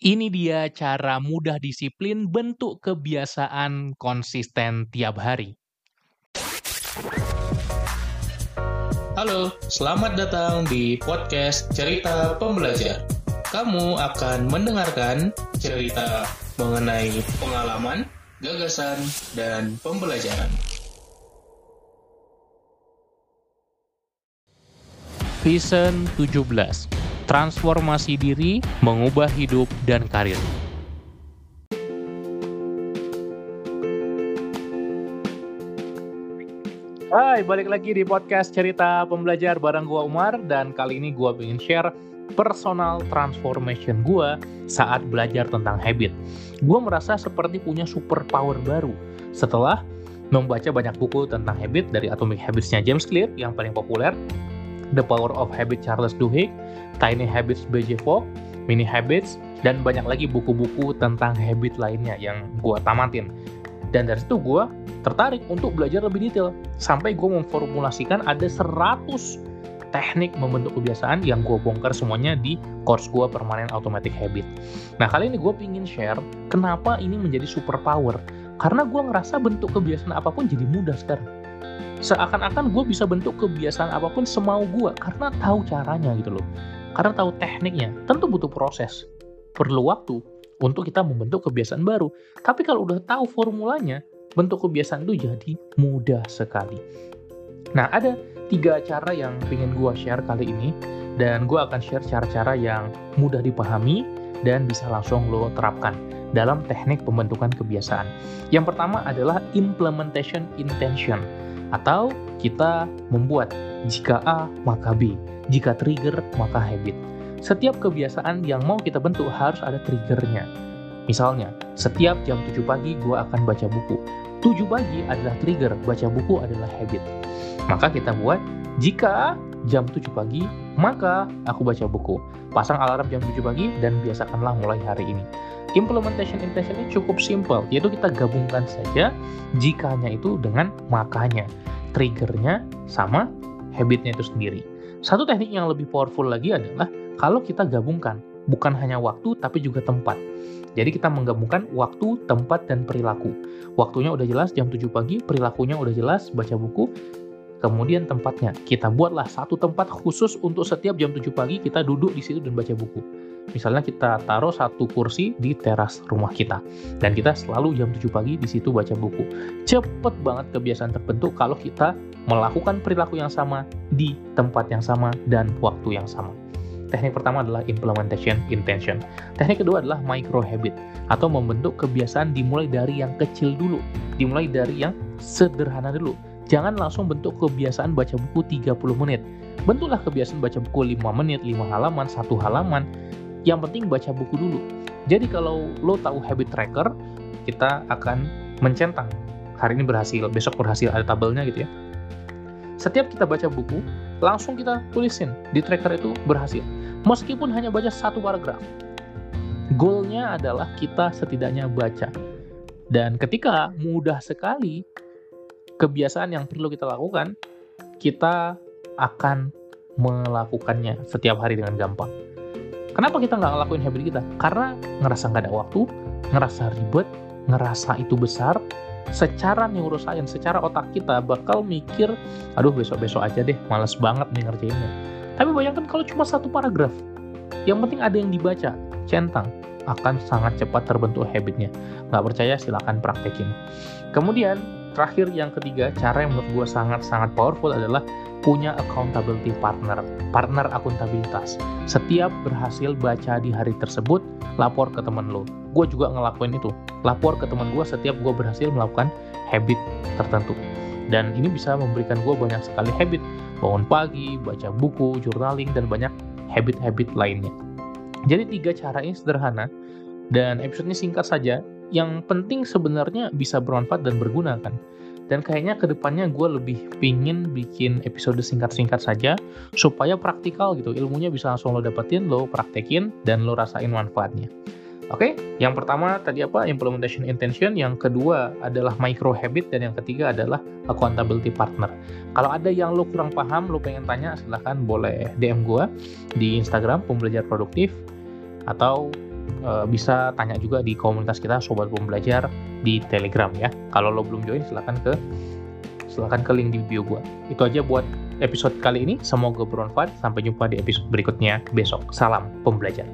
Ini dia cara mudah disiplin bentuk kebiasaan konsisten tiap hari. Halo, selamat datang di podcast Cerita Pembelajar. Kamu akan mendengarkan cerita mengenai pengalaman, gagasan, dan pembelajaran. Vision 17 Transformasi diri, mengubah hidup, dan karir. Hai, balik lagi di podcast cerita pembelajar bareng gua Umar dan kali ini gua ingin share personal transformation gua saat belajar tentang habit. Gua merasa seperti punya super power baru setelah membaca banyak buku tentang habit dari Atomic Habits-nya James Clear yang paling populer, The Power of Habit Charles Duhigg, Tiny Habits BJ Fogg, Mini Habits, dan banyak lagi buku-buku tentang habit lainnya yang gue tamatin. Dan dari situ gue tertarik untuk belajar lebih detail. Sampai gue memformulasikan ada 100 teknik membentuk kebiasaan yang gue bongkar semuanya di course gue Permanent Automatic Habit. Nah kali ini gue ingin share kenapa ini menjadi super power. Karena gue ngerasa bentuk kebiasaan apa pun jadi mudah sekarang. Seakan-akan gue bisa bentuk kebiasaan apa pun semau gue karena tahu caranya gitu loh karena tahu tekniknya, tentu butuh proses. Perlu waktu untuk kita membentuk kebiasaan baru. Tapi kalau udah tahu formulanya, bentuk kebiasaan itu jadi mudah sekali. Nah, ada tiga cara yang ingin gue share kali ini. Dan gue akan share cara-cara yang mudah dipahami dan bisa langsung lo terapkan dalam teknik pembentukan kebiasaan. Yang pertama adalah implementation intention atau kita membuat jika A maka B. Jika trigger, maka habit. Setiap kebiasaan yang mau kita bentuk harus ada triggernya. Misalnya, setiap jam 7 pagi gue akan baca buku. 7 pagi adalah trigger, baca buku adalah habit. Maka kita buat, jika jam 7 pagi, maka aku baca buku. Pasang alarm jam 7 pagi dan biasakanlah mulai hari ini. Implementation ini cukup simple, yaitu kita gabungkan saja jikanya itu dengan makanya. Triggernya sama habitnya itu sendiri. Satu teknik yang lebih powerful lagi adalah kalau kita gabungkan bukan hanya waktu tapi juga tempat. Jadi kita menggabungkan waktu, tempat, dan perilaku. Waktunya udah jelas jam 7 pagi, perilakunya udah jelas baca buku, kemudian tempatnya. Kita buatlah satu tempat khusus untuk setiap jam 7 pagi kita duduk di situ dan baca buku. Misalnya kita taruh satu kursi di teras rumah kita dan kita selalu jam 7 pagi di situ baca buku. Cepet banget kebiasaan terbentuk kalau kita melakukan perilaku yang sama di tempat yang sama dan waktu yang sama. Teknik pertama adalah implementation intention. Teknik kedua adalah micro habit atau membentuk kebiasaan dimulai dari yang kecil dulu, dimulai dari yang sederhana dulu. Jangan langsung bentuk kebiasaan baca buku 30 menit. Bentuklah kebiasaan baca buku 5 menit, 5 halaman, 1 halaman, yang penting baca buku dulu. Jadi kalau lo tahu habit tracker, kita akan mencentang. Hari ini berhasil, besok berhasil, ada tabelnya gitu ya. Setiap kita baca buku, langsung kita tulisin di tracker itu berhasil. Meskipun hanya baca satu paragraf. Goalnya adalah kita setidaknya baca. Dan ketika mudah sekali kebiasaan yang perlu kita lakukan, kita akan melakukannya setiap hari dengan gampang. Kenapa kita nggak ngelakuin habit kita? Karena ngerasa nggak ada waktu, ngerasa ribet, ngerasa itu besar, secara neuroscience, secara otak kita bakal mikir, aduh besok-besok aja deh, males banget nih ngerjainnya. Tapi bayangkan kalau cuma satu paragraf, yang penting ada yang dibaca, centang, akan sangat cepat terbentuk habitnya. Nggak percaya silahkan praktekin. Kemudian, terakhir yang ketiga, cara yang menurut gue sangat-sangat powerful adalah punya accountability partner, partner akuntabilitas. Setiap berhasil baca di hari tersebut, lapor ke teman lo. Gue juga ngelakuin itu. Lapor ke teman gue setiap gue berhasil melakukan habit tertentu. Dan ini bisa memberikan gue banyak sekali habit. Bangun pagi, baca buku, journaling, dan banyak habit-habit lainnya. Jadi tiga cara ini sederhana, dan episode ini singkat saja. Yang penting sebenarnya bisa bermanfaat dan berguna kan dan kayaknya ke depannya gue lebih pingin bikin episode singkat-singkat saja supaya praktikal gitu ilmunya bisa langsung lo dapetin lo praktekin dan lo rasain manfaatnya Oke, okay? yang pertama tadi apa? Implementation intention. Yang kedua adalah micro habit. Dan yang ketiga adalah accountability partner. Kalau ada yang lo kurang paham, lo pengen tanya, silahkan boleh DM gue di Instagram, pembelajar produktif. Atau uh, bisa tanya juga di komunitas kita Sobat Pembelajar di Telegram ya. Kalau lo belum join silahkan ke silahkan ke link di bio gue. Itu aja buat episode kali ini. Semoga bermanfaat. Sampai jumpa di episode berikutnya besok. Salam pembelajar.